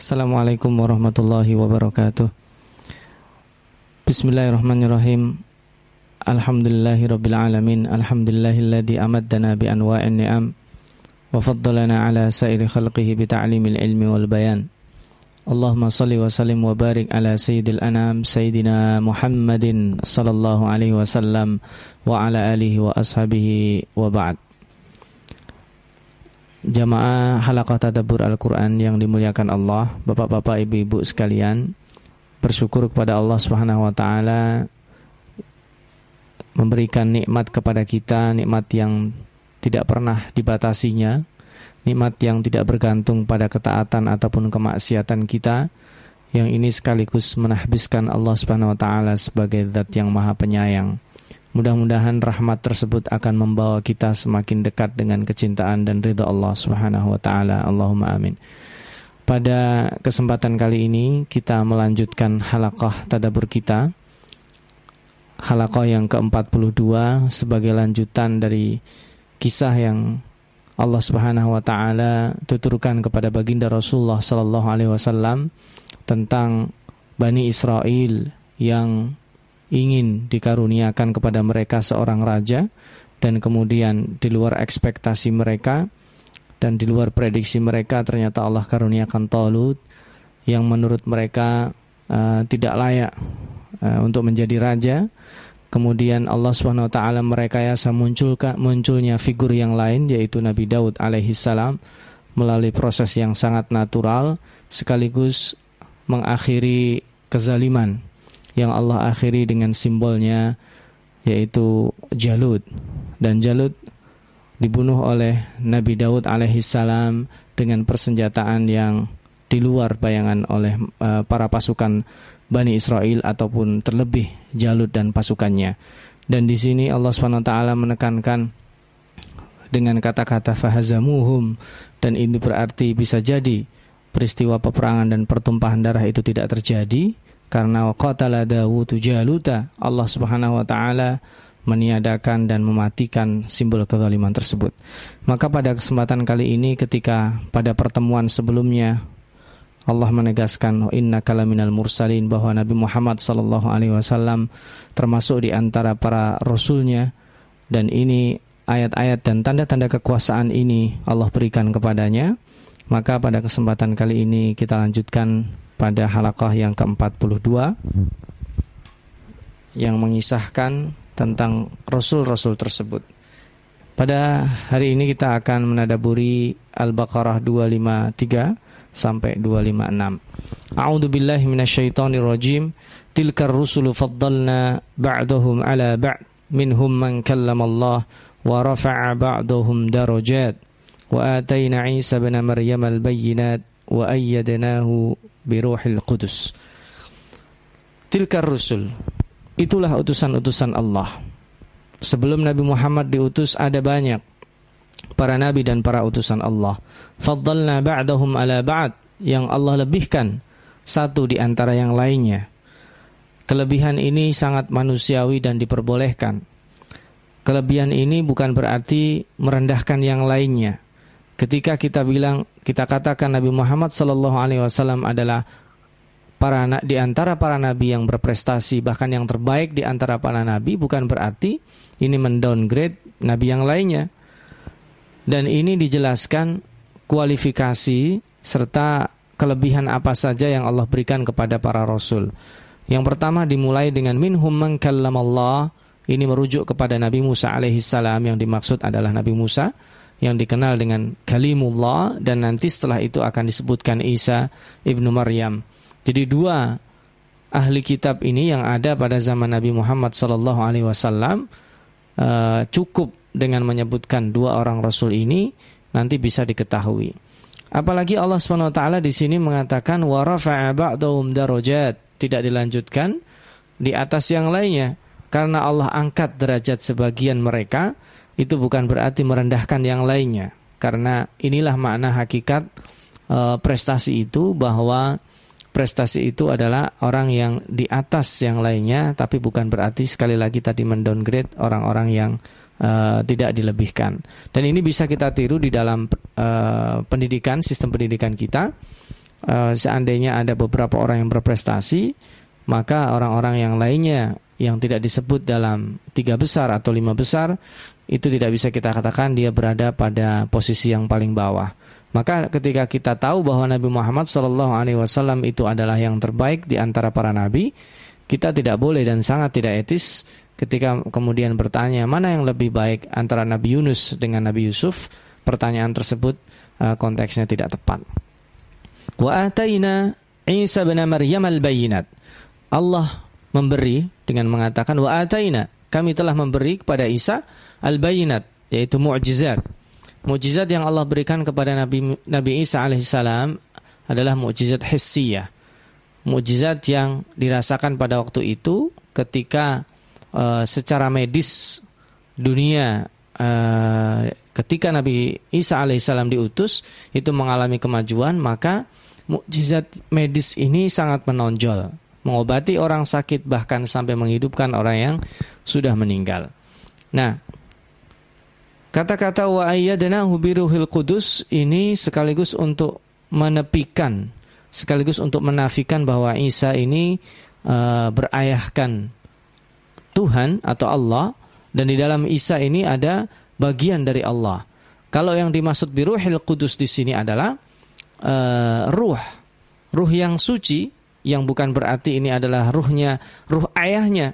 Assalamualaikum warahmatullahi wabarakatuh. Bismillahirrahmanirrahim. Alhamdulillahi rabbil alamin. Alhamdulillahilladzi amaddana bi anwa'in ni'am Wa ala sairi khalqihi bi ta'limil ilmi wal bayan. Allahumma salli wa sallim wa barik ala sayyidil anam Sayyidina Muhammadin sallallahu alaihi wasallam Wa ala alihi wa ashabihi wa ba'd Jamaah halaqah tadabbur Al-Quran yang dimuliakan Allah Bapak-bapak, ibu-ibu sekalian Bersyukur kepada Allah Subhanahu Wa Taala Memberikan nikmat kepada kita Nikmat yang tidak pernah dibatasinya Nikmat yang tidak bergantung pada ketaatan ataupun kemaksiatan kita Yang ini sekaligus menahbiskan Allah Subhanahu Wa Taala sebagai zat yang maha penyayang Mudah-mudahan rahmat tersebut akan membawa kita semakin dekat dengan kecintaan dan ridha Allah Subhanahu wa taala. Allahumma amin. Pada kesempatan kali ini kita melanjutkan halaqah tadabur kita. Halaqah yang ke-42 sebagai lanjutan dari kisah yang Allah Subhanahu wa taala tuturkan kepada baginda Rasulullah sallallahu alaihi wasallam tentang Bani Israel yang ingin dikaruniakan kepada mereka seorang raja dan kemudian di luar ekspektasi mereka dan di luar prediksi mereka ternyata Allah karuniakan Talut yang menurut mereka uh, tidak layak uh, untuk menjadi raja. Kemudian Allah Subhanahu wa taala merekayasa munculnya figur yang lain yaitu Nabi Daud alaihi salam melalui proses yang sangat natural sekaligus mengakhiri kezaliman yang Allah akhiri dengan simbolnya yaitu Jalut dan Jalut dibunuh oleh Nabi Daud alaihissalam dengan persenjataan yang di luar bayangan oleh uh, para pasukan Bani Israel ataupun terlebih Jalut dan pasukannya. Dan di sini Allah SWT menekankan dengan kata-kata fahazamuhum dan ini berarti bisa jadi peristiwa peperangan dan pertumpahan darah itu tidak terjadi karena qatala Dawud Jaluta Allah Subhanahu wa taala meniadakan dan mematikan simbol kezaliman tersebut. Maka pada kesempatan kali ini ketika pada pertemuan sebelumnya Allah menegaskan inna kalaminal mursalin bahwa Nabi Muhammad sallallahu alaihi wasallam termasuk di antara para rasulnya dan ini ayat-ayat dan tanda-tanda kekuasaan ini Allah berikan kepadanya. Maka pada kesempatan kali ini kita lanjutkan pada halakah yang ke-42 yang mengisahkan tentang rasul-rasul tersebut. Pada hari ini kita akan menadaburi Al-Baqarah 253 sampai 256. A'udzu billahi minasyaitonir rajim. Tilkar rusulu faddalna ba'dahum ala ba'd minhum man kallama Allah wa rafa'a ba'dahum darajat Isa ibn Maryam al-bayyinat wa ayyadnahu biruhil qudus. Tilkar rusul. Itulah utusan-utusan Allah. Sebelum Nabi Muhammad diutus ada banyak para nabi dan para utusan Allah. Faddalna ba'dahum ala ba'd yang Allah lebihkan satu di antara yang lainnya. Kelebihan ini sangat manusiawi dan diperbolehkan. Kelebihan ini bukan berarti merendahkan yang lainnya. Ketika kita bilang kita katakan Nabi Muhammad Sallallahu Alaihi Wasallam adalah para di antara para nabi yang berprestasi bahkan yang terbaik di antara para nabi bukan berarti ini mendowngrade nabi yang lainnya dan ini dijelaskan kualifikasi serta kelebihan apa saja yang Allah berikan kepada para rasul. Yang pertama dimulai dengan minhum man Allah. Ini merujuk kepada Nabi Musa alaihissalam yang dimaksud adalah Nabi Musa yang dikenal dengan kalimullah dan nanti setelah itu akan disebutkan Isa ibnu Maryam. Jadi dua ahli kitab ini yang ada pada zaman Nabi Muhammad sallallahu alaihi wasallam eh, cukup dengan menyebutkan dua orang rasul ini nanti bisa diketahui. Apalagi Allah Subhanahu wa taala di sini mengatakan wa rafa'a ba'dahum darajat, tidak dilanjutkan di atas yang lainnya karena Allah angkat derajat sebagian mereka itu bukan berarti merendahkan yang lainnya karena inilah makna hakikat e, prestasi itu bahwa prestasi itu adalah orang yang di atas yang lainnya tapi bukan berarti sekali lagi tadi mendowngrade orang-orang yang uh, tidak dilebihkan. Dan ini bisa kita tiru di dalam uh, pendidikan, sistem pendidikan kita. uh, seandainya ada beberapa orang yang berprestasi, maka orang-orang yang lainnya yang tidak disebut dalam tiga besar atau lima besar itu tidak bisa kita katakan dia berada pada posisi yang paling bawah. Maka ketika kita tahu bahwa Nabi Muhammad Shallallahu Alaihi Wasallam itu adalah yang terbaik di antara para nabi, kita tidak boleh dan sangat tidak etis ketika kemudian bertanya mana yang lebih baik antara Nabi Yunus dengan Nabi Yusuf. Pertanyaan tersebut uh, konteksnya tidak tepat. Wa ataina Isa bin Maryam al-bayinat. Allah memberi dengan mengatakan wa ataina kami telah memberi kepada Isa al-bayinat yaitu mukjizat. Mukjizat yang Allah berikan kepada Nabi Nabi Isa alaihissalam adalah mukjizat hissiyah. Mukjizat yang dirasakan pada waktu itu ketika uh, secara medis dunia uh, ketika Nabi Isa alaihissalam diutus itu mengalami kemajuan maka mukjizat medis ini sangat menonjol mengobati orang sakit bahkan sampai menghidupkan orang yang sudah meninggal. Nah, kata-kata wa ayyadnahu biruhil qudus ini sekaligus untuk menepikan sekaligus untuk menafikan bahwa Isa ini uh, berayahkan Tuhan atau Allah dan di dalam Isa ini ada bagian dari Allah. Kalau yang dimaksud biruhil qudus di sini adalah uh, ruh, ruh yang suci yang bukan berarti ini adalah ruhnya, ruh ayahnya.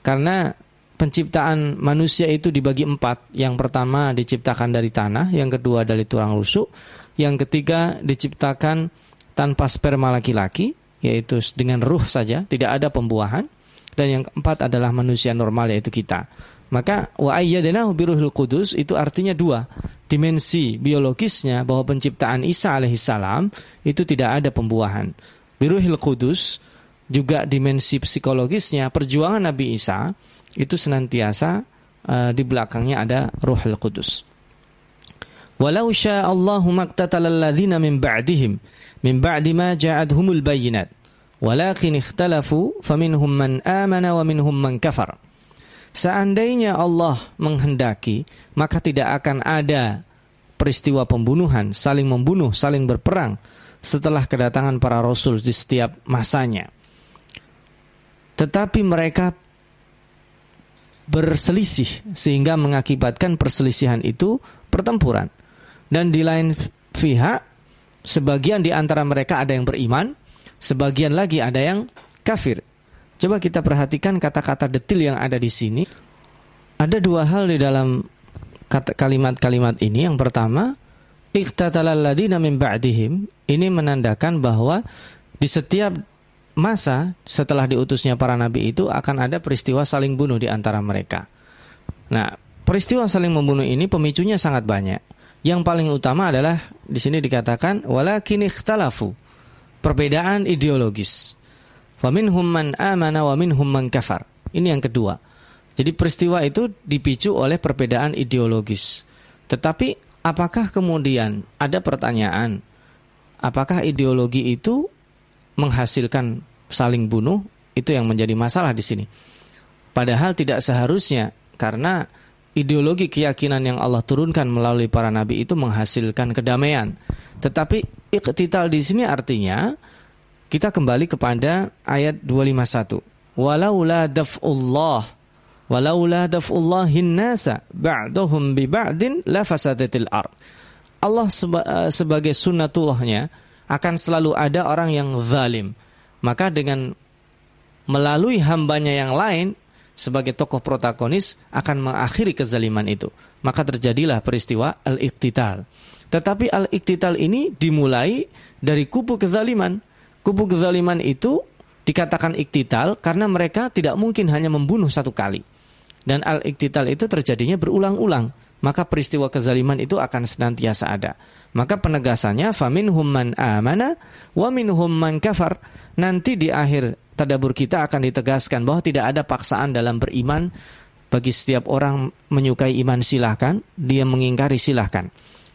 Karena penciptaan manusia itu dibagi empat. Yang pertama diciptakan dari tanah, yang kedua dari tulang rusuk, yang ketiga diciptakan tanpa sperma laki-laki, yaitu dengan ruh saja, tidak ada pembuahan. Dan yang keempat adalah manusia normal yaitu kita. Maka wa ayyadnahu biruhil qudus itu artinya dua. Dimensi biologisnya bahwa penciptaan Isa alaihissalam itu tidak ada pembuahan. Biruhil Kudus juga dimensi psikologisnya perjuangan Nabi Isa itu senantiasa uh, di belakangnya ada Ruhul Kudus. Walau Allahu maqtatala alladhina min ba'dihim min ba'di ma ja'adhumul bayyinat walakin ikhtalafu faminhum man amana wa minhum man kafar. Seandainya Allah menghendaki, maka tidak akan ada peristiwa pembunuhan, saling membunuh, saling berperang setelah kedatangan para rasul di setiap masanya. Tetapi mereka berselisih sehingga mengakibatkan perselisihan itu pertempuran. Dan di lain pihak sebagian di antara mereka ada yang beriman, sebagian lagi ada yang kafir. Coba kita perhatikan kata-kata detil yang ada di sini. Ada dua hal di dalam kalimat-kalimat ini. Yang pertama, iqtatalalladzina min ba'dihim ini menandakan bahwa di setiap masa setelah diutusnya para nabi itu akan ada peristiwa saling bunuh di antara mereka. Nah, peristiwa saling membunuh ini pemicunya sangat banyak. Yang paling utama adalah di sini dikatakan walakin ikhtalafu. Perbedaan ideologis. Wa minhum man amana wa minhum man kafar. Ini yang kedua. Jadi peristiwa itu dipicu oleh perbedaan ideologis. Tetapi apakah kemudian ada pertanyaan, apakah ideologi itu menghasilkan saling bunuh? Itu yang menjadi masalah di sini. Padahal tidak seharusnya karena ideologi keyakinan yang Allah turunkan melalui para nabi itu menghasilkan kedamaian. Tetapi iktital di sini artinya kita kembali kepada ayat 251. Walaula daf'ullah walaula daf'ullahin nasa ba'dahum bi ba'din la fasadatil ard. Allah eh, sebagai sunnatullahnya akan selalu ada orang yang zalim. Maka dengan melalui hambanya yang lain sebagai tokoh protagonis akan mengakhiri kezaliman itu. Maka terjadilah peristiwa al-iqtital. Tetapi al-iqtital ini dimulai dari kubu kezaliman. Kubu kezaliman itu dikatakan iktital karena mereka tidak mungkin hanya membunuh satu kali dan al-iktital itu terjadinya berulang-ulang, maka peristiwa kezaliman itu akan senantiasa ada. Maka penegasannya faminhum man amana wa man kafar. Nanti di akhir tadabur kita akan ditegaskan bahwa tidak ada paksaan dalam beriman bagi setiap orang menyukai iman silahkan, dia mengingkari silahkan.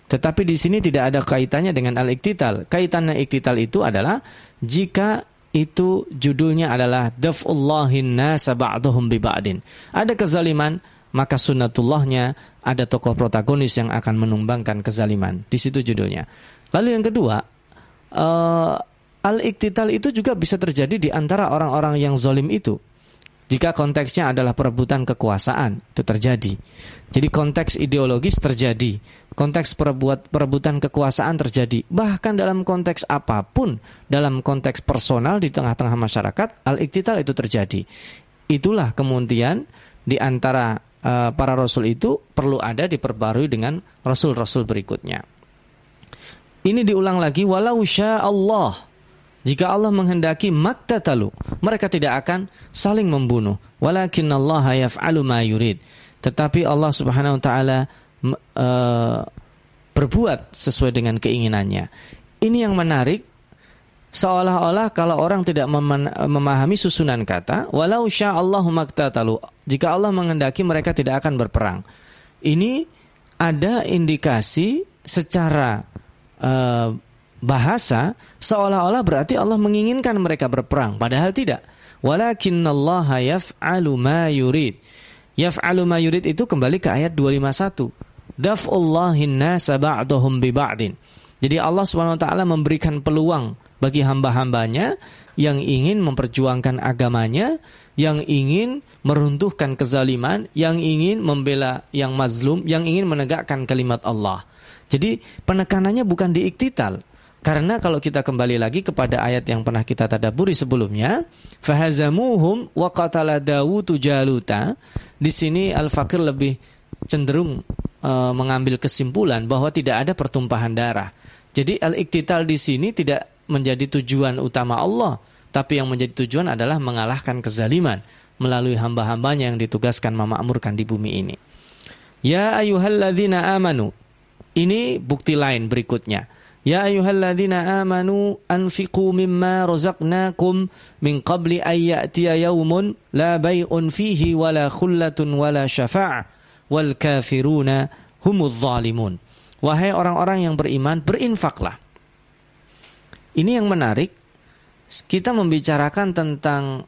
Tetapi di sini tidak ada kaitannya dengan al-iktital. Kaitannya iktital itu adalah jika itu judulnya adalah daf'ullahin nasa ba'duhum bi ba'din. Ada kezaliman, maka sunnatullahnya ada tokoh protagonis yang akan menumbangkan kezaliman. Di situ judulnya. Lalu yang kedua, uh, al-iktital itu juga bisa terjadi di antara orang-orang yang zolim itu. Jika konteksnya adalah perebutan kekuasaan, itu terjadi. Jadi konteks ideologis terjadi, konteks perebuat perebutan kekuasaan terjadi. Bahkan dalam konteks apa pun, dalam konteks personal di tengah-tengah masyarakat, al-iktital itu terjadi. Itulah kemudian di antara uh, para rasul itu perlu ada diperbarui dengan rasul-rasul berikutnya. Ini diulang lagi walau Allah jika Allah menghendaki maktatalu, mereka tidak akan saling membunuh. Walakin Allah yaf'alu ma. Tetapi Allah Subhanahu wa taala uh, berbuat sesuai dengan keinginannya. Ini yang menarik seolah-olah kalau orang tidak memahami susunan kata, walau Allahu maktatalu, jika Allah menghendaki mereka tidak akan berperang. Ini ada indikasi secara uh, bahasa seolah-olah berarti Allah menginginkan mereka berperang padahal tidak. Walakinallaha yaf'alu ma yurid. Yaf'alu ma yurid itu kembali ke ayat 251 daf'ullahin nasa ba'dahum bi ba'din jadi Allah SWT memberikan peluang bagi hamba-hambanya yang ingin memperjuangkan agamanya, yang ingin meruntuhkan kezaliman, yang ingin membela yang mazlum, yang ingin menegakkan kalimat Allah. Jadi penekanannya bukan di iktital, karena kalau kita kembali lagi kepada ayat yang pernah kita tadaburi sebelumnya, fahazamuhum wa qatala Dawudu Jaluta. Di sini Al-Fakir lebih cenderung e, mengambil kesimpulan bahwa tidak ada pertumpahan darah. Jadi al-iktital di sini tidak menjadi tujuan utama Allah, tapi yang menjadi tujuan adalah mengalahkan kezaliman melalui hamba-hambanya yang ditugaskan memakmurkan di bumi ini. Ya ayyuhalladzina amanu. Ini bukti lain berikutnya Ya ayyuhalladzina amanu anfiqu mimma razaqnakum min qabli an ya'tiya yawmun la bay'un fihi wala khullatun wala syafa'ah wal kafiruna humudz zalimun. Wahai orang-orang yang beriman, berinfaklah. Ini yang menarik. Kita membicarakan tentang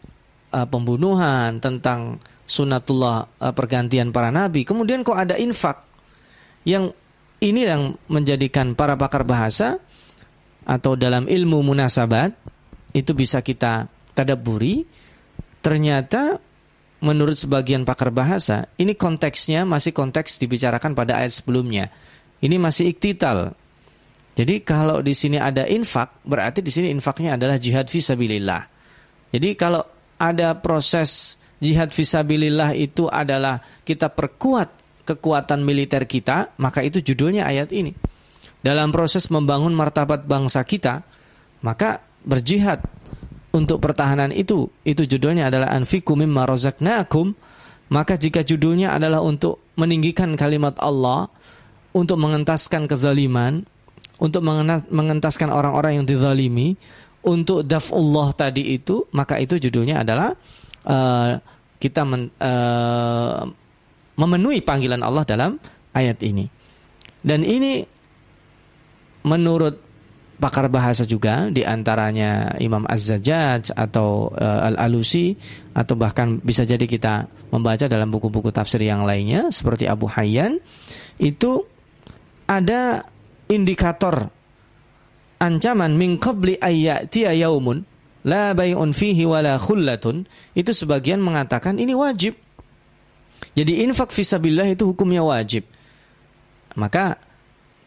uh, pembunuhan, tentang sunatullah uh, pergantian para nabi. Kemudian kok ada infak yang ini yang menjadikan para pakar bahasa atau dalam ilmu munasabat itu bisa kita tadaburi ternyata menurut sebagian pakar bahasa ini konteksnya masih konteks dibicarakan pada ayat sebelumnya ini masih iktital jadi kalau di sini ada infak berarti di sini infaknya adalah jihad visabilillah jadi kalau ada proses jihad visabilillah itu adalah kita perkuat kekuatan militer kita, maka itu judulnya ayat ini. Dalam proses membangun martabat bangsa kita, maka berjihad untuk pertahanan itu, itu judulnya adalah anfiku mimma razaqnakum, maka jika judulnya adalah untuk meninggikan kalimat Allah, untuk mengentaskan kezaliman, untuk mengentaskan orang-orang yang dizalimi, untuk daf'ullah tadi itu, maka itu judulnya adalah uh, kita men, uh, memenuhi panggilan Allah dalam ayat ini. Dan ini menurut pakar bahasa juga di antaranya Imam Az-Zajjaj atau uh, Al-Alusi atau bahkan bisa jadi kita membaca dalam buku-buku tafsir yang lainnya seperti Abu Hayyan itu ada indikator ancaman min qabli ayyatiya yaumun la bay'un fihi wala khullatun itu sebagian mengatakan ini wajib jadi infak fisabilillah itu hukumnya wajib. Maka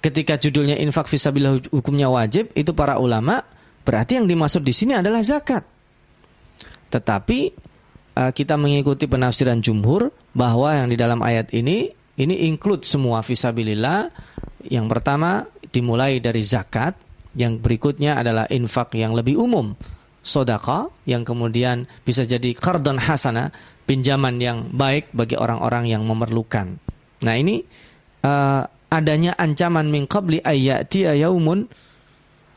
ketika judulnya infak fisabilillah hukumnya wajib, itu para ulama berarti yang dimaksud di sini adalah zakat. Tetapi uh, kita mengikuti penafsiran jumhur bahwa yang di dalam ayat ini ini include semua fisabilillah. Yang pertama dimulai dari zakat, yang berikutnya adalah infak yang lebih umum, sodaka, yang kemudian bisa jadi kardon hasana, pinjaman yang baik bagi orang-orang yang memerlukan. Nah, ini uh, adanya ancaman min qabli ayyati yaumun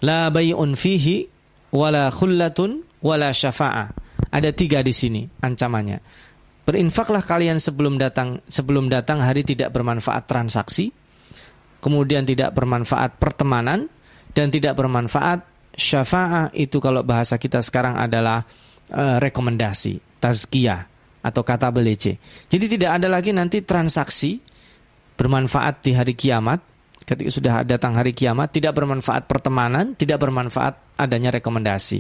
la bay'un fihi wala khullatun wala syafa'ah. Ada tiga di sini ancamannya. Berinfaklah kalian sebelum datang sebelum datang hari tidak bermanfaat transaksi, kemudian tidak bermanfaat pertemanan dan tidak bermanfaat syafa'ah itu kalau bahasa kita sekarang adalah uh, rekomendasi, tazkiyah atau kata belece. Jadi tidak ada lagi nanti transaksi bermanfaat di hari kiamat ketika sudah datang hari kiamat tidak bermanfaat pertemanan, tidak bermanfaat adanya rekomendasi.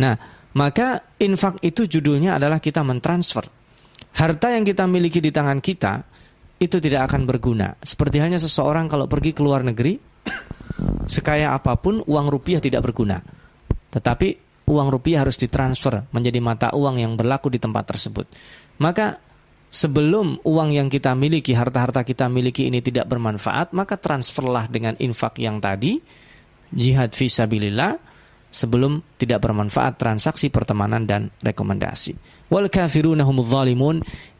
Nah, maka infak itu judulnya adalah kita mentransfer. Harta yang kita miliki di tangan kita itu tidak akan berguna. Seperti hanya seseorang kalau pergi ke luar negeri, sekaya apa pun uang rupiah tidak berguna. Tetapi uang rupiah harus ditransfer menjadi mata uang yang berlaku di tempat tersebut. Maka sebelum uang yang kita miliki, harta-harta kita miliki ini tidak bermanfaat, maka transferlah dengan infak yang tadi, jihad visabilillah, sebelum tidak bermanfaat transaksi pertemanan dan rekomendasi. Wal kafiruna.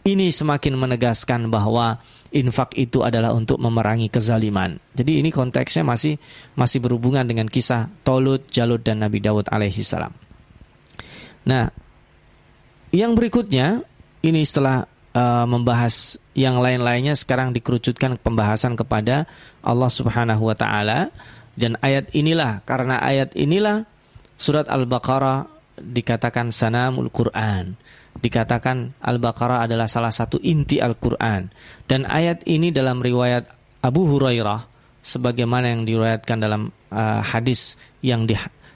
Ini semakin menegaskan bahwa infak itu adalah untuk memerangi kezaliman. Jadi ini konteksnya masih masih berhubungan dengan kisah Tolut, Jalut dan Nabi Dawud alaihi salam. Nah, yang berikutnya ini setelah uh, membahas yang lain-lainnya sekarang dikerucutkan pembahasan kepada Allah Subhanahu wa taala dan ayat inilah karena ayat inilah surat Al-Baqarah dikatakan sanamul Quran dikatakan Al-Baqarah adalah salah satu inti Al-Quran. Dan ayat ini dalam riwayat Abu Hurairah, sebagaimana yang diriwayatkan dalam uh, hadis yang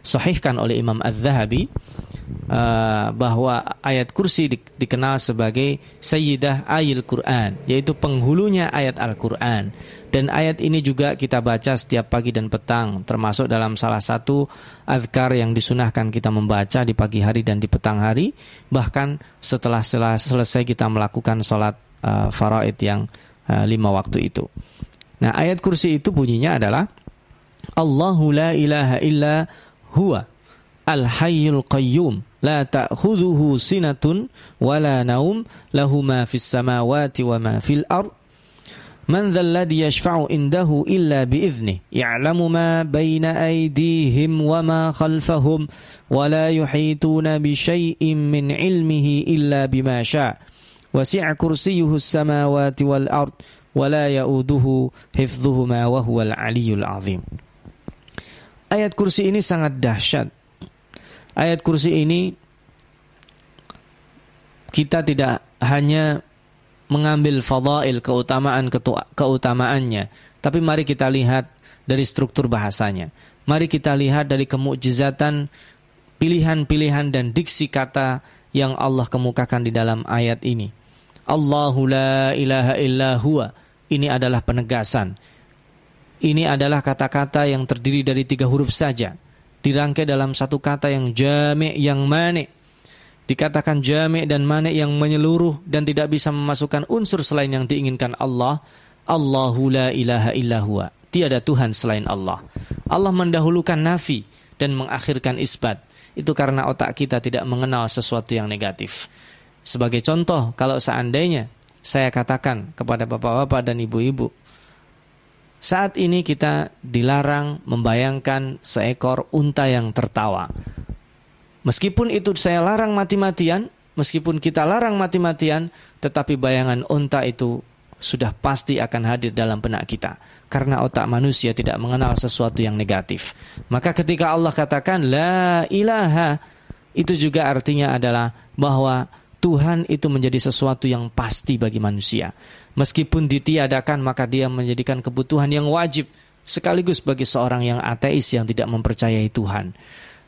disahihkan oleh Imam Az-Zahabi, uh, bahwa ayat kursi di, dikenal sebagai Sayyidah Ayil Quran, yaitu penghulunya ayat Al-Quran. Dan ayat ini juga kita baca setiap pagi dan petang, termasuk dalam salah satu azkar yang disunahkan kita membaca di pagi hari dan di petang hari, bahkan setelah selesai kita melakukan sholat uh, faraid yang uh, lima waktu itu. Nah ayat kursi itu bunyinya adalah Allahu la ilaha illa huwa al-hayyul qayyum la ta'khudhuhu sinatun wala naum lahu ma fis samawati wa ma fil ard من ذا الذي يشفع عنده إلا بإذنه يعلم ما بين أيديهم وما خلفهم ولا يحيطون بشيء من علمه إلا بما شاء وسع كرسيه السماوات والأرض ولا يؤوده حفظهما وهو العلي العظيم Ayat kursi ini sangat dahsyat. Ayat kursi ini kita tidak hanya mengambil fadail keutamaan keutamaannya. Tapi mari kita lihat dari struktur bahasanya. Mari kita lihat dari kemukjizatan pilihan-pilihan dan diksi kata yang Allah kemukakan di dalam ayat ini. Allahu la ilaha illa huwa. Ini adalah penegasan. Ini adalah kata-kata yang terdiri dari tiga huruf saja. Dirangkai dalam satu kata yang jami' yang manik dikatakan jami' dan manik yang menyeluruh dan tidak bisa memasukkan unsur selain yang diinginkan Allah, Allahu la ilaha illa huwa. Tiada Tuhan selain Allah. Allah mendahulukan nafi dan mengakhirkan isbat. Itu karena otak kita tidak mengenal sesuatu yang negatif. Sebagai contoh, kalau seandainya saya katakan kepada bapak-bapak dan ibu-ibu, saat ini kita dilarang membayangkan seekor unta yang tertawa. Meskipun itu saya larang mati-matian, meskipun kita larang mati-matian, tetapi bayangan unta itu sudah pasti akan hadir dalam benak kita. Karena otak manusia tidak mengenal sesuatu yang negatif. Maka ketika Allah katakan, La ilaha, itu juga artinya adalah bahwa Tuhan itu menjadi sesuatu yang pasti bagi manusia. Meskipun ditiadakan, maka dia menjadikan kebutuhan yang wajib sekaligus bagi seorang yang ateis yang tidak mempercayai Tuhan.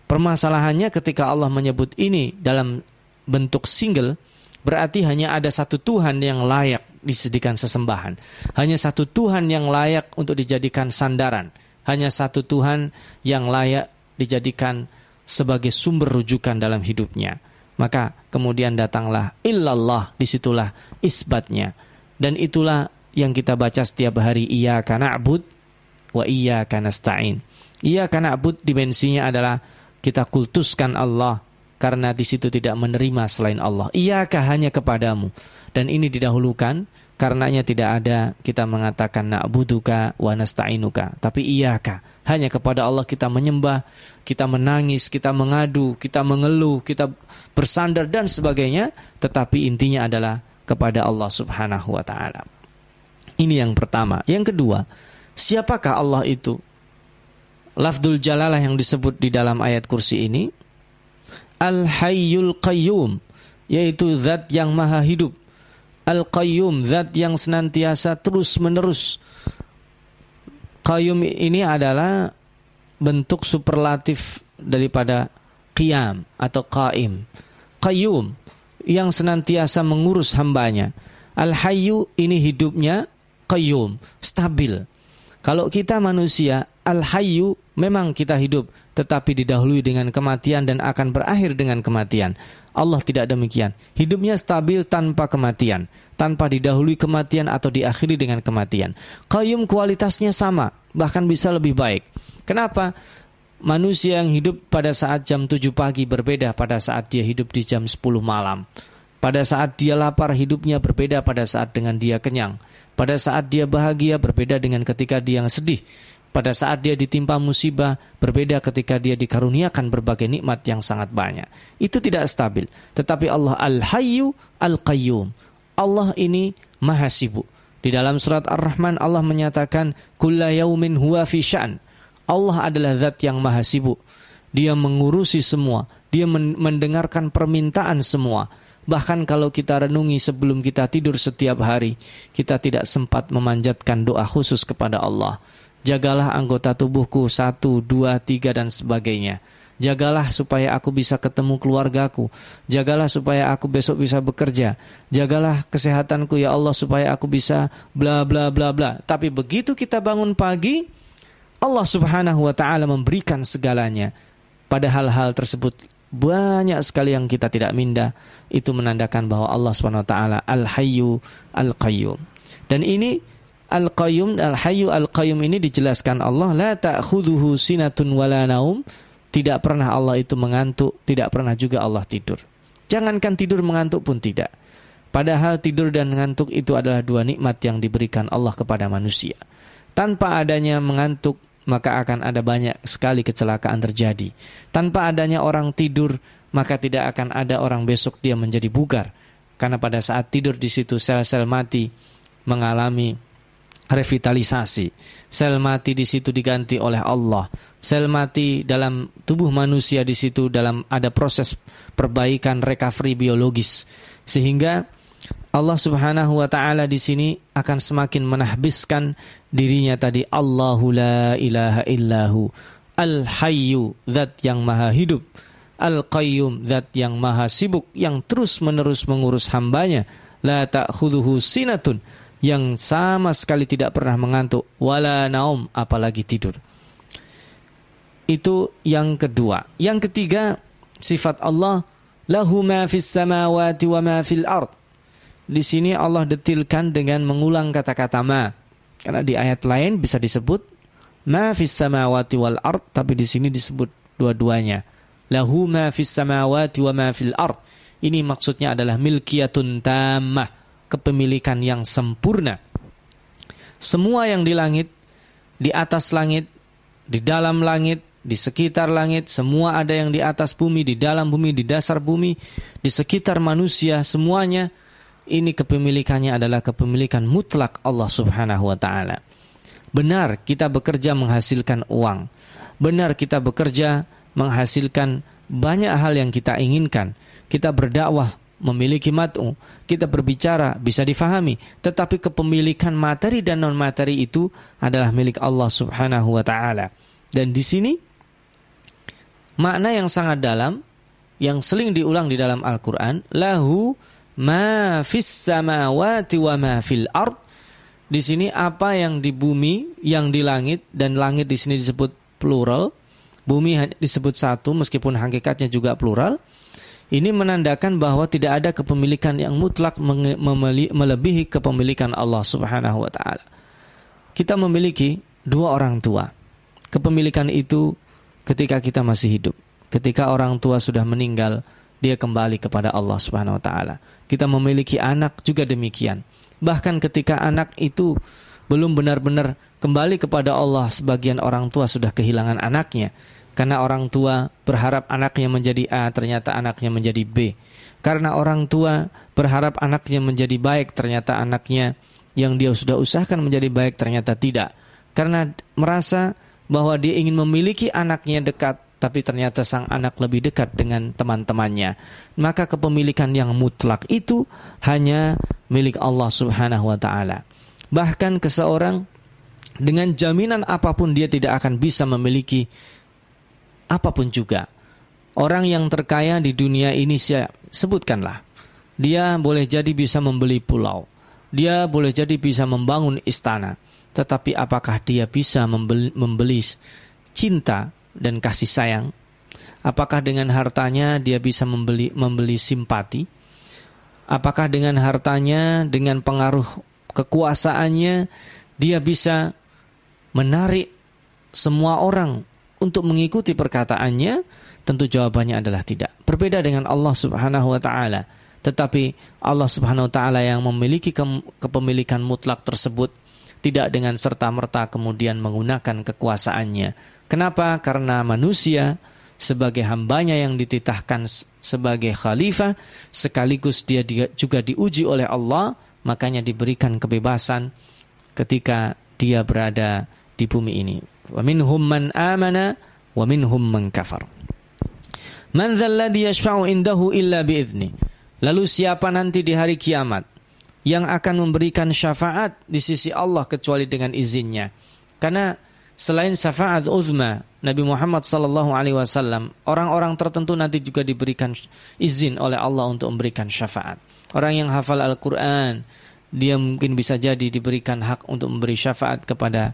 Permasalahannya ketika Allah menyebut ini dalam bentuk single, berarti hanya ada satu Tuhan yang layak disediakan sesembahan. Hanya satu Tuhan yang layak untuk dijadikan sandaran. Hanya satu Tuhan yang layak dijadikan sebagai sumber rujukan dalam hidupnya. Maka kemudian datanglah illallah, di situlah isbatnya. Dan itulah yang kita baca setiap hari iya karena abud wa iya karena stain. Iya karena abud dimensinya adalah kita kultuskan Allah karena di situ tidak menerima selain Allah. Iyakah hanya kepadamu. Dan ini didahulukan karenanya tidak ada kita mengatakan na'buduka wa nasta'inuka. Tapi iyakah hanya kepada Allah kita menyembah, kita menangis, kita mengadu, kita mengeluh, kita bersandar dan sebagainya, tetapi intinya adalah kepada Allah Subhanahu wa taala. Ini yang pertama. Yang kedua, siapakah Allah itu? lafdul jalalah yang disebut di dalam ayat kursi ini Al-Hayyul Qayyum yaitu zat yang maha hidup Al-Qayyum zat yang senantiasa terus menerus Qayyum ini adalah bentuk superlatif daripada qiyam atau qaim. Qayyum yang senantiasa mengurus hambanya. Al-hayyu ini hidupnya qayyum, stabil. Kalau kita manusia, al-hayyu memang kita hidup, tetapi didahului dengan kematian dan akan berakhir dengan kematian. Allah tidak demikian. Hidupnya stabil tanpa kematian, tanpa didahului kematian atau diakhiri dengan kematian. Qayyum kualitasnya sama, bahkan bisa lebih baik. Kenapa? Manusia yang hidup pada saat jam 7 pagi berbeda pada saat dia hidup di jam 10 malam. Pada saat dia lapar hidupnya berbeda pada saat dengan dia kenyang. Pada saat dia bahagia berbeda dengan ketika dia sedih. Pada saat dia ditimpa musibah, berbeda ketika dia dikaruniakan berbagai nikmat yang sangat banyak. Itu tidak stabil. Tetapi Allah Al-Hayyu Al-Qayyum. Allah ini maha sibuk. Di dalam surat Ar-Rahman Allah menyatakan, Kulla yaumin huwa fi sya'n. Allah adalah zat yang maha sibuk. Dia mengurusi semua. Dia mendengarkan permintaan semua. Bahkan kalau kita renungi sebelum kita tidur setiap hari, kita tidak sempat memanjatkan doa khusus kepada Allah Jagalah anggota tubuhku satu, dua, tiga dan sebagainya. Jagalah supaya aku bisa ketemu keluargaku. Jagalah supaya aku besok bisa bekerja. Jagalah kesehatanku ya Allah supaya aku bisa bla bla bla bla. Tapi begitu kita bangun pagi, Allah Subhanahu wa taala memberikan segalanya. Pada hal-hal tersebut banyak sekali yang kita tidak minda. Itu menandakan bahwa Allah Subhanahu wa taala Al-Hayyu Al-Qayyum. Dan ini Al-Qayyum Al-Hayyu Al-Qayyum ini dijelaskan Allah la ta'khudhuhu sinatun wala naum tidak pernah Allah itu mengantuk tidak pernah juga Allah tidur jangankan tidur mengantuk pun tidak padahal tidur dan mengantuk itu adalah dua nikmat yang diberikan Allah kepada manusia tanpa adanya mengantuk maka akan ada banyak sekali kecelakaan terjadi tanpa adanya orang tidur maka tidak akan ada orang besok dia menjadi bugar karena pada saat tidur di situ sel-sel mati mengalami revitalisasi. Sel mati di situ diganti oleh Allah. Sel mati dalam tubuh manusia di situ dalam ada proses perbaikan recovery biologis sehingga Allah Subhanahu wa taala di sini akan semakin menahbiskan dirinya tadi Allahu la ilaha illahu al hayyu zat yang maha hidup al qayyum zat yang maha sibuk yang terus menerus mengurus hambanya la ta'khudhuhu sinatun yang sama sekali tidak pernah mengantuk wala naum apalagi tidur. Itu yang kedua. Yang ketiga sifat Allah lahu ma fis samawati wa ma fil ard. Di sini Allah detilkan dengan mengulang kata-kata ma. Karena di ayat lain bisa disebut ma fis samawati wal ard tapi di sini disebut dua-duanya. Lahu ma fis samawati wa ma fil ard. Ini maksudnya adalah milkiyatun tamah kepemilikan yang sempurna. Semua yang di langit, di atas langit, di dalam langit, di sekitar langit, semua ada yang di atas bumi, di dalam bumi, di dasar bumi, di sekitar manusia, semuanya ini kepemilikannya adalah kepemilikan mutlak Allah Subhanahu wa taala. Benar kita bekerja menghasilkan uang. Benar kita bekerja menghasilkan banyak hal yang kita inginkan. Kita berdakwah memiliki mat'u, kita berbicara bisa difahami, tetapi kepemilikan materi dan non materi itu adalah milik Allah Subhanahu wa taala. Dan di sini makna yang sangat dalam yang sering diulang di dalam Al-Qur'an, lahu ma fis samawati wa ma fil ard. Di sini apa yang di bumi, yang di langit dan langit di sini disebut plural. Bumi disebut satu meskipun hakikatnya juga plural ini menandakan bahwa tidak ada kepemilikan yang mutlak melebihi kepemilikan Allah Subhanahu wa taala. Kita memiliki dua orang tua. Kepemilikan itu ketika kita masih hidup. Ketika orang tua sudah meninggal, dia kembali kepada Allah Subhanahu wa taala. Kita memiliki anak juga demikian. Bahkan ketika anak itu belum benar-benar kembali kepada Allah, sebagian orang tua sudah kehilangan anaknya karena orang tua berharap anaknya menjadi A, ternyata anaknya menjadi B. Karena orang tua berharap anaknya menjadi baik, ternyata anaknya yang dia sudah usahakan menjadi baik ternyata tidak. Karena merasa bahwa dia ingin memiliki anaknya dekat, tapi ternyata sang anak lebih dekat dengan teman-temannya. Maka kepemilikan yang mutlak itu hanya milik Allah Subhanahu wa taala. Bahkan ke seorang dengan jaminan apa pun dia tidak akan bisa memiliki apa pun juga. Orang yang terkaya di dunia ini saya sebutkanlah. Dia boleh jadi bisa membeli pulau. Dia boleh jadi bisa membangun istana. Tetapi apakah dia bisa membeli, membeli cinta dan kasih sayang? Apakah dengan hartanya dia bisa membeli membeli simpati? Apakah dengan hartanya, dengan pengaruh kekuasaannya, dia bisa menarik semua orang untuk mengikuti perkataannya? Tentu jawabannya adalah tidak. Berbeda dengan Allah Subhanahu wa taala. Tetapi Allah Subhanahu wa taala yang memiliki ke kepemilikan mutlak tersebut tidak dengan serta-merta kemudian menggunakan kekuasaannya. Kenapa? Karena manusia sebagai hambanya yang dititahkan sebagai khalifah sekaligus dia juga diuji oleh Allah makanya diberikan kebebasan ketika dia berada di bumi ini. Wa minhum man amana wa minhum man kafar. Man yashfa'u indahu. Lalu siapa nanti di hari kiamat yang akan memberikan syafaat di sisi Allah kecuali dengan izinnya? Karena selain syafaat uzma Nabi Muhammad sallallahu alaihi wasallam, orang-orang tertentu nanti juga diberikan izin oleh Allah untuk memberikan syafaat. Orang yang hafal Al-Qur'an, dia mungkin bisa jadi diberikan hak untuk memberi syafaat kepada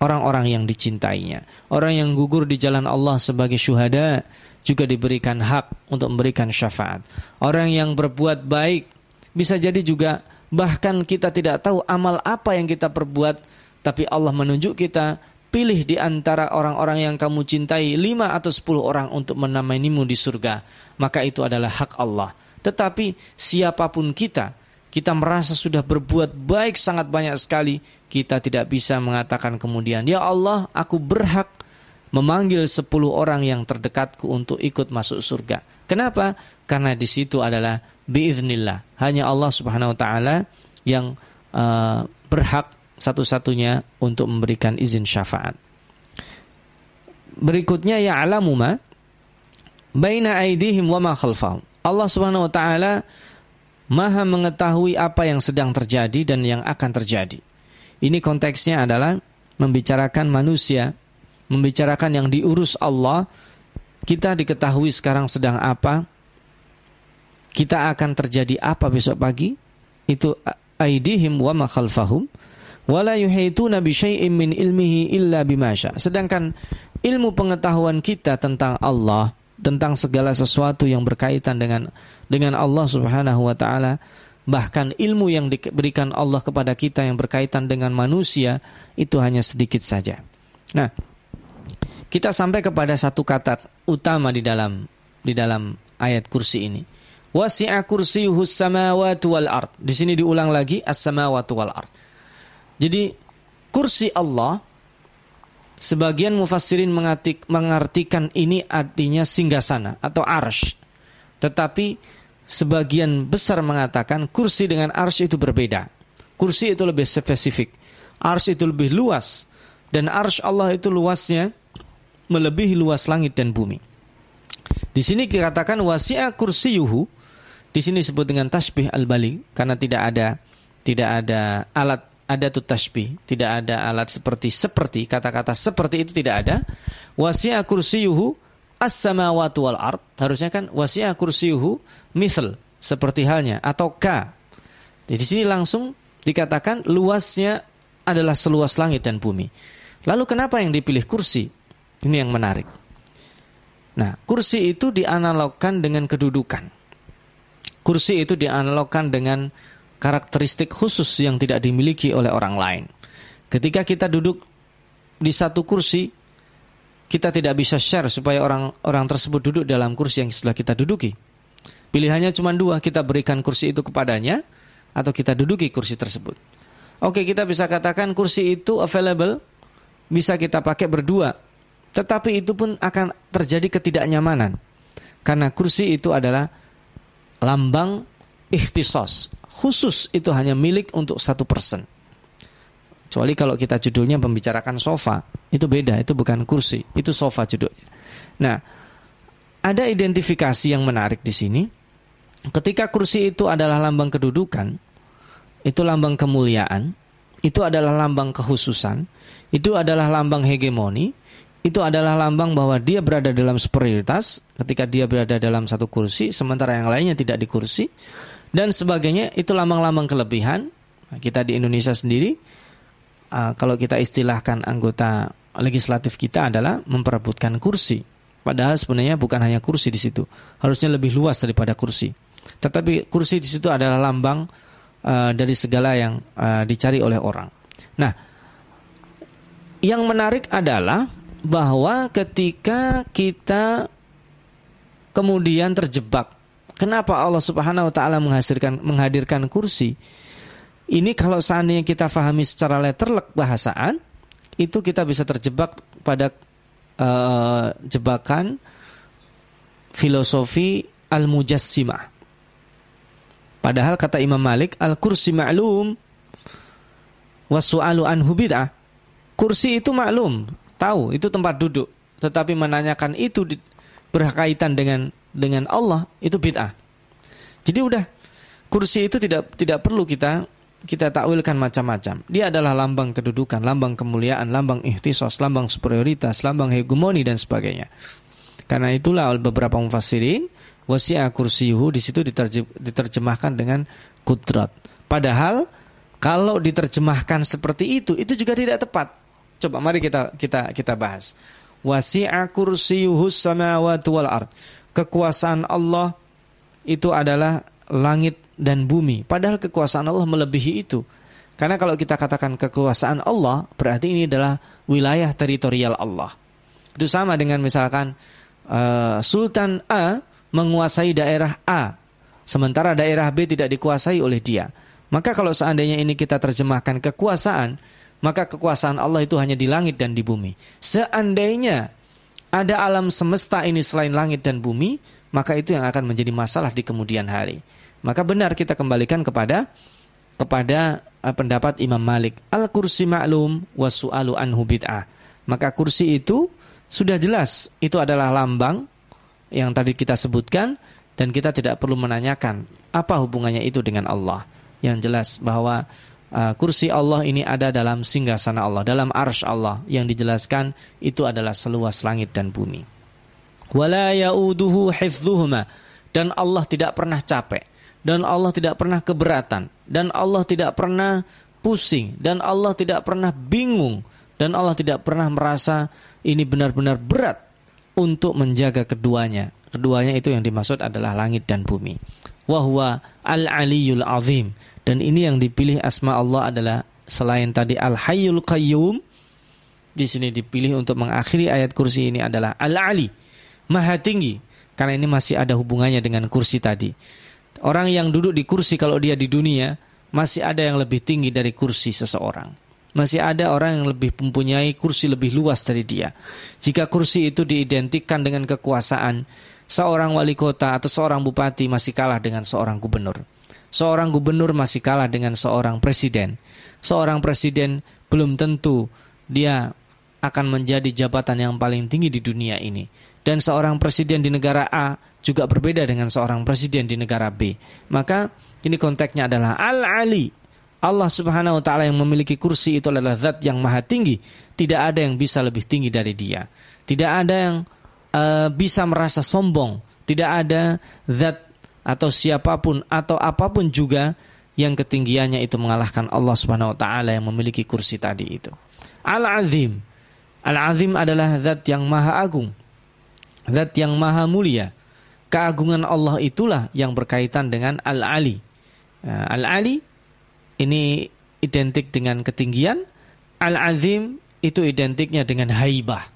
orang-orang yang dicintainya. Orang yang gugur di jalan Allah sebagai syuhada juga diberikan hak untuk memberikan syafaat. Orang yang berbuat baik bisa jadi juga bahkan kita tidak tahu amal apa yang kita perbuat tapi Allah menunjuk kita pilih di antara orang-orang yang kamu cintai lima atau sepuluh orang untuk menamaimu di surga maka itu adalah hak Allah tetapi siapa pun kita kita merasa sudah berbuat baik sangat banyak sekali, kita tidak bisa mengatakan kemudian, Ya Allah, aku berhak memanggil sepuluh orang yang terdekatku untuk ikut masuk surga. Kenapa? Karena di situ adalah biiznillah. Hanya Allah Subhanahu wa taala yang uh, berhak satu-satunya untuk memberikan izin syafaat. Berikutnya ya alamuma baina aidihim wa ma khalfahum. Allah Subhanahu wa taala Maha mengetahui apa yang sedang terjadi dan yang akan terjadi. Ini konteksnya adalah membicarakan manusia, membicarakan yang diurus Allah. Kita diketahui sekarang sedang apa, kita akan terjadi apa besok pagi. Itu aidihim wa ma khalfahum wala yuhituna bi syai'in min ilmihi illa bimasya. Sedangkan ilmu pengetahuan kita tentang Allah tentang segala sesuatu yang berkaitan dengan dengan Allah Subhanahu wa taala bahkan ilmu yang diberikan Allah kepada kita yang berkaitan dengan manusia itu hanya sedikit saja. Nah, kita sampai kepada satu kata utama di dalam di dalam ayat kursi ini. Wasi'a kursiyuhu samawati wal ard. Di sini diulang lagi as-samawati wal ard. Jadi kursi Allah Sebagian mufassirin mengartik, mengartikan ini artinya singgasana atau arsh. Tetapi sebagian besar mengatakan kursi dengan arsh itu berbeda. Kursi itu lebih spesifik. Arsh itu lebih luas. Dan arsh Allah itu luasnya melebihi luas langit dan bumi. Di sini dikatakan wasi'a kursiyuhu. Di sini disebut dengan tasbih al-bali karena tidak ada tidak ada alat ada tuh tasbih, tidak ada alat seperti seperti kata-kata seperti itu tidak ada. Wasi'a kursiyuhu as-samawati wal ard. Harusnya kan wasi'a kursiyuhu misal seperti halnya atau ka. Jadi di sini langsung dikatakan luasnya adalah seluas langit dan bumi. Lalu kenapa yang dipilih kursi? Ini yang menarik. Nah, kursi itu dianalogkan dengan kedudukan. Kursi itu dianalogkan dengan karakteristik khusus yang tidak dimiliki oleh orang lain. Ketika kita duduk di satu kursi, kita tidak bisa share supaya orang-orang tersebut duduk dalam kursi yang sudah kita duduki. Pilihannya cuma dua, kita berikan kursi itu kepadanya atau kita duduki kursi tersebut. Oke, kita bisa katakan kursi itu available, bisa kita pakai berdua. Tetapi itu pun akan terjadi ketidaknyamanan. Karena kursi itu adalah lambang ikhtisos, khusus itu hanya milik untuk satu person. Kecuali kalau kita judulnya membicarakan sofa, itu beda, itu bukan kursi, itu sofa judulnya. Nah, ada identifikasi yang menarik di sini. Ketika kursi itu adalah lambang kedudukan, itu lambang kemuliaan, itu adalah lambang kekhususan, itu adalah lambang hegemoni, itu adalah lambang bahwa dia berada dalam superioritas ketika dia berada dalam satu kursi sementara yang lainnya tidak di kursi dan sebagainya itu lambang-lambang kelebihan. Kita di Indonesia sendiri uh, kalau kita istilahkan anggota legislatif kita adalah memperebutkan kursi. Padahal sebenarnya bukan hanya kursi di situ harusnya lebih luas daripada kursi. Tetapi kursi di situ adalah lambang uh, dari segala yang uh, dicari oleh orang. Nah yang menarik adalah bahwa ketika kita kemudian terjebak, kenapa Allah Subhanahu wa taala menghadirkan menghadirkan kursi? Ini kalau seandainya kita fahami secara letterlek bahasaan, itu kita bisa terjebak pada uh, jebakan filosofi al-mujassimah. Padahal kata Imam Malik, al-kursi ma'lum wasu'alu anhu bid'ah. Kursi itu maklum, tahu itu tempat duduk, tetapi menanyakan itu berkaitan dengan dengan Allah itu bid'ah. Jadi udah kursi itu tidak tidak perlu kita kita takwilkan macam-macam. Dia adalah lambang kedudukan, lambang kemuliaan, lambang ikhtisos, lambang superioritas, lambang hegemoni dan sebagainya. Karena itulah beberapa mufassirin wasi'a kursiyuhu di situ diterjemahkan dengan kudrat. Padahal kalau diterjemahkan seperti itu itu juga tidak tepat. Coba mari kita kita kita bahas. Wasi'a kursiyuhus samawati wal ard. Kekuasaan Allah itu adalah langit dan bumi. Padahal kekuasaan Allah melebihi itu. Karena kalau kita katakan kekuasaan Allah, berarti ini adalah wilayah teritorial Allah. Itu sama dengan misalkan uh, Sultan A menguasai daerah A, sementara daerah B tidak dikuasai oleh dia. Maka kalau seandainya ini kita terjemahkan kekuasaan, maka kekuasaan Allah itu hanya di langit dan di bumi. Seandainya ada alam semesta ini selain langit dan bumi, maka itu yang akan menjadi masalah di kemudian hari. Maka benar kita kembalikan kepada kepada uh, pendapat Imam Malik. Al kursi maklum wasu'alu anhu bid'ah. Maka kursi itu sudah jelas itu adalah lambang yang tadi kita sebutkan dan kita tidak perlu menanyakan apa hubungannya itu dengan Allah. Yang jelas bahwa uh, kursi Allah ini ada dalam singgasana Allah, dalam arsh Allah yang dijelaskan itu adalah seluas langit dan bumi. Wala yauduhu hifdhuhuma dan Allah tidak pernah capek dan Allah tidak pernah keberatan dan Allah tidak pernah pusing dan Allah tidak pernah bingung dan Allah tidak pernah merasa ini benar-benar berat untuk menjaga keduanya. Keduanya itu yang dimaksud adalah langit dan bumi. Wahwa al-aliyul azim dan ini yang dipilih asma Allah adalah selain tadi Al-Hayyul Qayyum di sini dipilih untuk mengakhiri ayat kursi ini adalah Al-Ali, Maha Tinggi. Karena ini masih ada hubungannya dengan kursi tadi. Orang yang duduk di kursi kalau dia di dunia masih ada yang lebih tinggi dari kursi seseorang. Masih ada orang yang lebih mempunyai kursi lebih luas dari dia. Jika kursi itu diidentikan dengan kekuasaan, seorang wali kota atau seorang bupati masih kalah dengan seorang gubernur. Seorang gubernur masih kalah dengan seorang presiden. Seorang presiden belum tentu dia akan menjadi jabatan yang paling tinggi di dunia ini. Dan seorang presiden di negara A juga berbeda dengan seorang presiden di negara B. Maka ini konteksnya adalah Al-Ali. Allah subhanahu wa ta'ala yang memiliki kursi itu adalah zat yang maha tinggi. Tidak ada yang bisa lebih tinggi dari dia. Tidak ada yang uh, bisa merasa sombong. Tidak ada zat atau siapa pun atau apa pun juga yang ketinggiannya itu mengalahkan Allah Subhanahu wa taala yang memiliki kursi tadi itu. Al-Azim. Al-Azim adalah zat yang maha agung. Zat yang maha mulia. Keagungan Allah itulah yang berkaitan dengan Al-Ali. Nah, Al-Ali ini identik dengan ketinggian, Al-Azim itu identiknya dengan haibah.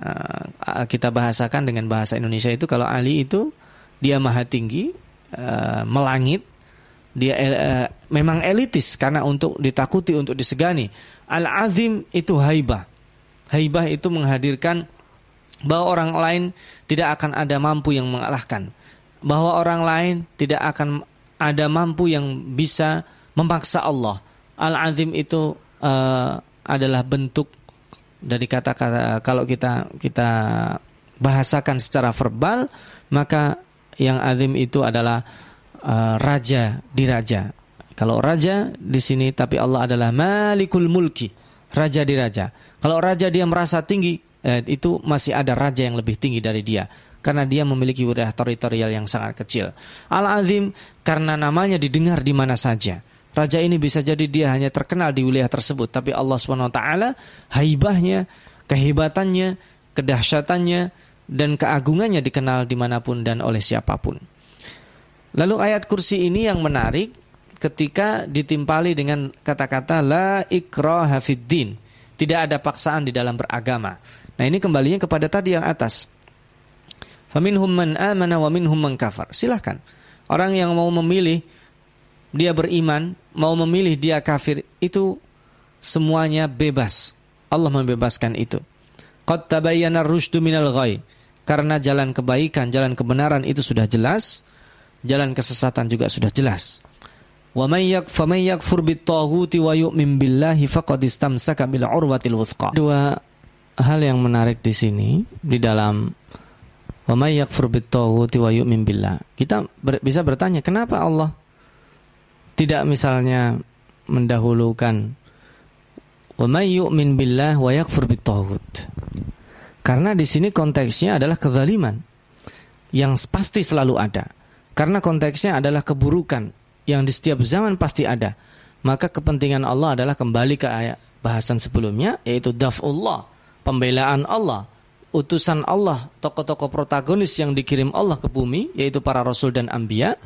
Nah, kita bahasakan dengan bahasa Indonesia itu kalau Ali itu dia maha tinggi, uh, melangit, dia uh, memang elitis karena untuk ditakuti, untuk disegani. Al-azim itu haibah. Haibah itu menghadirkan bahwa orang lain tidak akan ada mampu yang mengalahkan. Bahwa orang lain tidak akan ada mampu yang bisa memaksa Allah. Al-azim itu uh, adalah bentuk dari kata-kata kalau kita kita bahasakan secara verbal maka yang azim itu adalah uh, raja di raja. Kalau raja di sini tapi Allah adalah Malikul Mulki, raja di raja. Kalau raja dia merasa tinggi, eh, itu masih ada raja yang lebih tinggi dari dia karena dia memiliki wilayah teritorial yang sangat kecil. Al-Azim karena namanya didengar di mana saja. Raja ini bisa jadi dia hanya terkenal di wilayah tersebut, tapi Allah SWT haibahnya, kehebatannya, kedahsyatannya, dan keagungannya dikenal di mana pun dan oleh siapa pun. Lalu ayat kursi ini yang menarik ketika ditimpali dengan kata-kata la ikraha fiddin. Tidak ada paksaan di dalam beragama. Nah ini kembalinya kepada tadi yang atas. Faminhum man amana wa minhum man kafar. Silahkan. Orang yang mau memilih dia beriman, mau memilih dia kafir, itu semuanya bebas. Allah membebaskan itu. Qad tabayyana rusydu minal ghai. Karena jalan kebaikan, jalan kebenaran itu sudah jelas, jalan kesesatan juga sudah jelas. Wa may yakfur bit-taghuti wa yu'min billahi faqad istamsaka bil urwatil wuthqa. Dua hal yang menarik di sini di dalam Wa may yakfur bit-taghuti wa yu'min billah. Kita bisa bertanya, kenapa Allah tidak misalnya mendahulukan wa yu'min billah wa yakfur bit-taghut? Karena di sini konteksnya adalah kezaliman yang pasti selalu ada. Karena konteksnya adalah keburukan yang di setiap zaman pasti ada. Maka kepentingan Allah adalah kembali ke ayat bahasan sebelumnya yaitu daf'ullah, pembelaan Allah utusan Allah, tokoh-tokoh protagonis yang dikirim Allah ke bumi, yaitu para rasul dan ambia.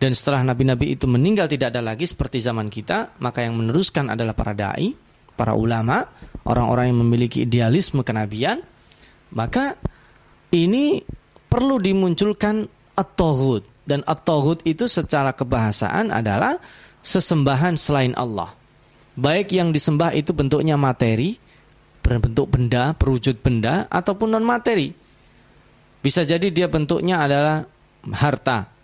Dan setelah nabi-nabi itu meninggal tidak ada lagi seperti zaman kita, maka yang meneruskan adalah para dai, para ulama, orang-orang yang memiliki idealisme kenabian. Maka ini perlu dimunculkan at-tohud. Dan at-tohud itu secara kebahasaan adalah sesembahan selain Allah. Baik yang disembah itu bentuknya materi, berbentuk benda, berwujud benda ataupun non materi. Bisa jadi dia bentuknya adalah harta.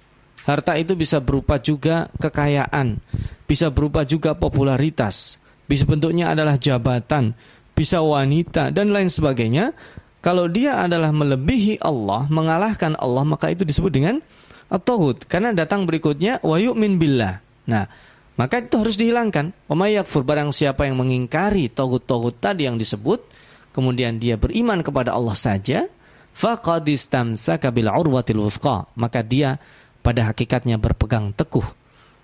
Harta itu bisa berupa juga kekayaan, bisa berupa juga popularitas, bisa bentuknya adalah jabatan, bisa wanita dan lain sebagainya. Kalau dia adalah melebihi Allah, mengalahkan Allah, maka itu disebut dengan at Karena datang berikutnya wa yu'min billah. Nah, maka itu harus dihilangkan. Umayyakfur barang siapa yang mengingkari togut-togut tadi yang disebut, kemudian dia beriman kepada Allah saja, faqad istamsaka urwatil wuthqa. Maka dia pada hakikatnya berpegang teguh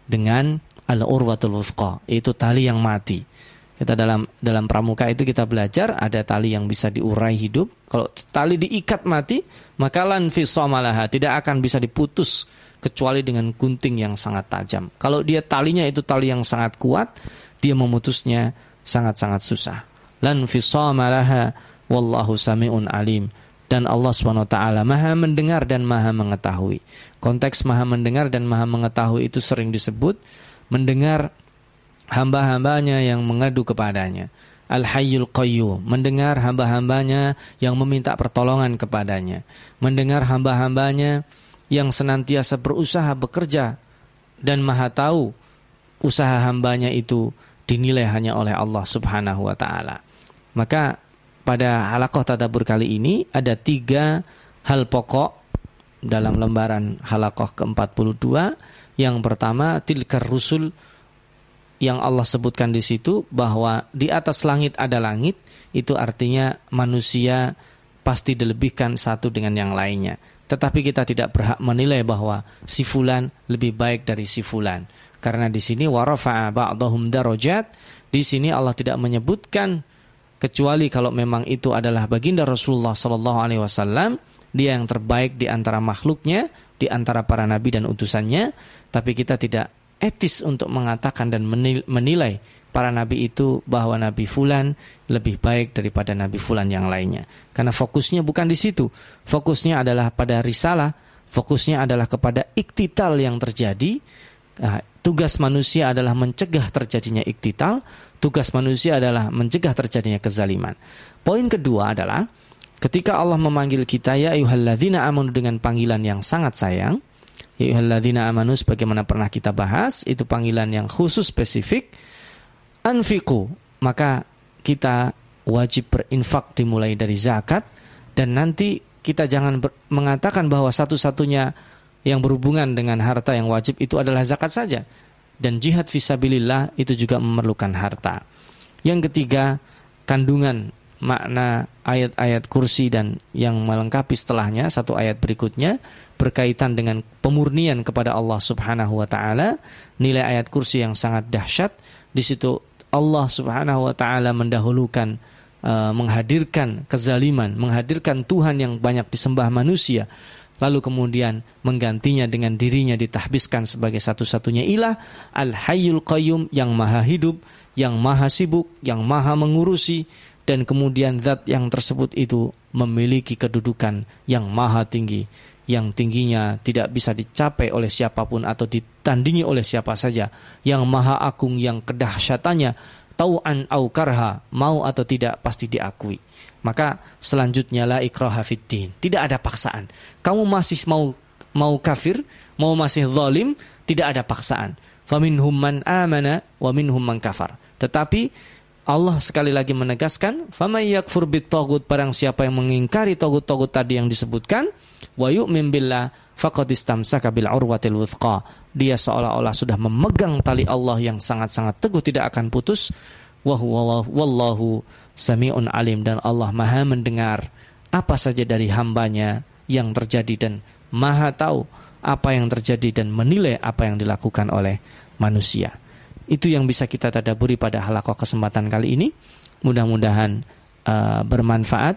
dengan al-urwatul wuthqa, yaitu tali yang mati. Kita dalam dalam pramuka itu kita belajar ada tali yang bisa diurai hidup. Kalau tali diikat mati, maka lan fi tidak akan bisa diputus kecuali dengan gunting yang sangat tajam. Kalau dia talinya itu tali yang sangat kuat, dia memutusnya sangat-sangat susah. Lan fisama laha wallahu samiun alim. Dan Allah SWT maha mendengar dan maha mengetahui. Konteks maha mendengar dan maha mengetahui itu sering disebut mendengar hamba-hambanya yang mengadu kepadanya. Al-Hayyul Qayyum, mendengar hamba-hambanya yang meminta pertolongan kepadanya. Mendengar hamba-hambanya yang senantiasa berusaha bekerja dan maha tahu usaha hambanya itu dinilai hanya oleh Allah subhanahu wa ta'ala. Maka pada halakoh tadabur kali ini ada tiga hal pokok dalam lembaran halakoh ke-42. Yang pertama, tilkar rusul yang Allah sebutkan di situ bahwa di atas langit ada langit, itu artinya manusia pasti dilebihkan satu dengan yang lainnya. Tetapi kita tidak berhak menilai bahwa si fulan lebih baik dari si fulan. Karena di sini warafa'a ba'dahum darajat, di sini Allah tidak menyebutkan kecuali kalau memang itu adalah baginda Rasulullah sallallahu alaihi wasallam, dia yang terbaik di antara makhluknya, di antara para nabi dan utusannya, tapi kita tidak etis untuk mengatakan dan menilai para nabi itu bahwa nabi fulan lebih baik daripada nabi fulan yang lainnya. Karena fokusnya bukan di situ. Fokusnya adalah pada risalah, fokusnya adalah kepada iktital yang terjadi. Nah, tugas manusia adalah mencegah terjadinya iktital, tugas manusia adalah mencegah terjadinya kezaliman. Poin kedua adalah ketika Allah memanggil kita ya ayyuhalladzina amanu dengan panggilan yang sangat sayang, ya ayyuhalladzina amanu sebagaimana pernah kita bahas, itu panggilan yang khusus spesifik anfiku maka kita wajib berinfak dimulai dari zakat dan nanti kita jangan mengatakan bahwa satu-satunya yang berhubungan dengan harta yang wajib itu adalah zakat saja. Dan jihad visabilillah itu juga memerlukan harta. Yang ketiga, kandungan makna ayat-ayat kursi dan yang melengkapi setelahnya satu ayat berikutnya berkaitan dengan pemurnian kepada Allah Subhanahu wa taala, nilai ayat kursi yang sangat dahsyat. Di situ Allah Subhanahu wa taala mendahulukan uh, menghadirkan kezaliman, menghadirkan Tuhan yang banyak disembah manusia lalu kemudian menggantinya dengan dirinya ditahbiskan sebagai satu-satunya ilah Al-Hayyul Qayyum yang maha hidup, yang maha sibuk, yang maha mengurusi dan kemudian zat yang tersebut itu memiliki kedudukan yang maha tinggi yang tingginya tidak bisa dicapai oleh siapa pun atau ditandingi oleh siapa saja yang maha agung yang kedahsyatannya tau'an au karha mau atau tidak pasti diakui maka selanjutnya la ikraha fiddin. Tidak ada paksaan. Kamu masih mau mau kafir, mau masih zalim, tidak ada paksaan. Faminhum man amana wa minhum man kafar. Tetapi Allah sekali lagi menegaskan, "Faman yakfur bitaghut barang siapa yang mengingkari tagut-tagut tadi yang disebutkan, wa yu'min billah faqad istamsaka bil urwatil wuthqa." Dia seolah-olah sudah memegang tali Allah yang sangat-sangat teguh tidak akan putus wallahu sami'un alim dan Allah maha mendengar apa saja dari hambanya yang terjadi dan maha tahu apa yang terjadi dan menilai apa yang dilakukan oleh manusia. Itu yang bisa kita tadaburi pada halakoh kesempatan kali ini. Mudah-mudahan uh, bermanfaat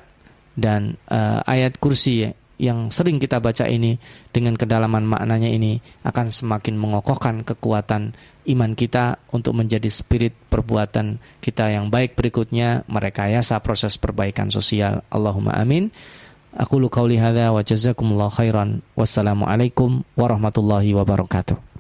dan uh, ayat kursi yang sering kita baca ini dengan kedalaman maknanya ini akan semakin mengokohkan kekuatan iman kita untuk menjadi spirit perbuatan kita yang baik berikutnya merekayasa proses perbaikan sosial. Allahumma amin. Aku lu qauli hadza wa jazakumullahu khairan. Wassalamualaikum warahmatullahi wabarakatuh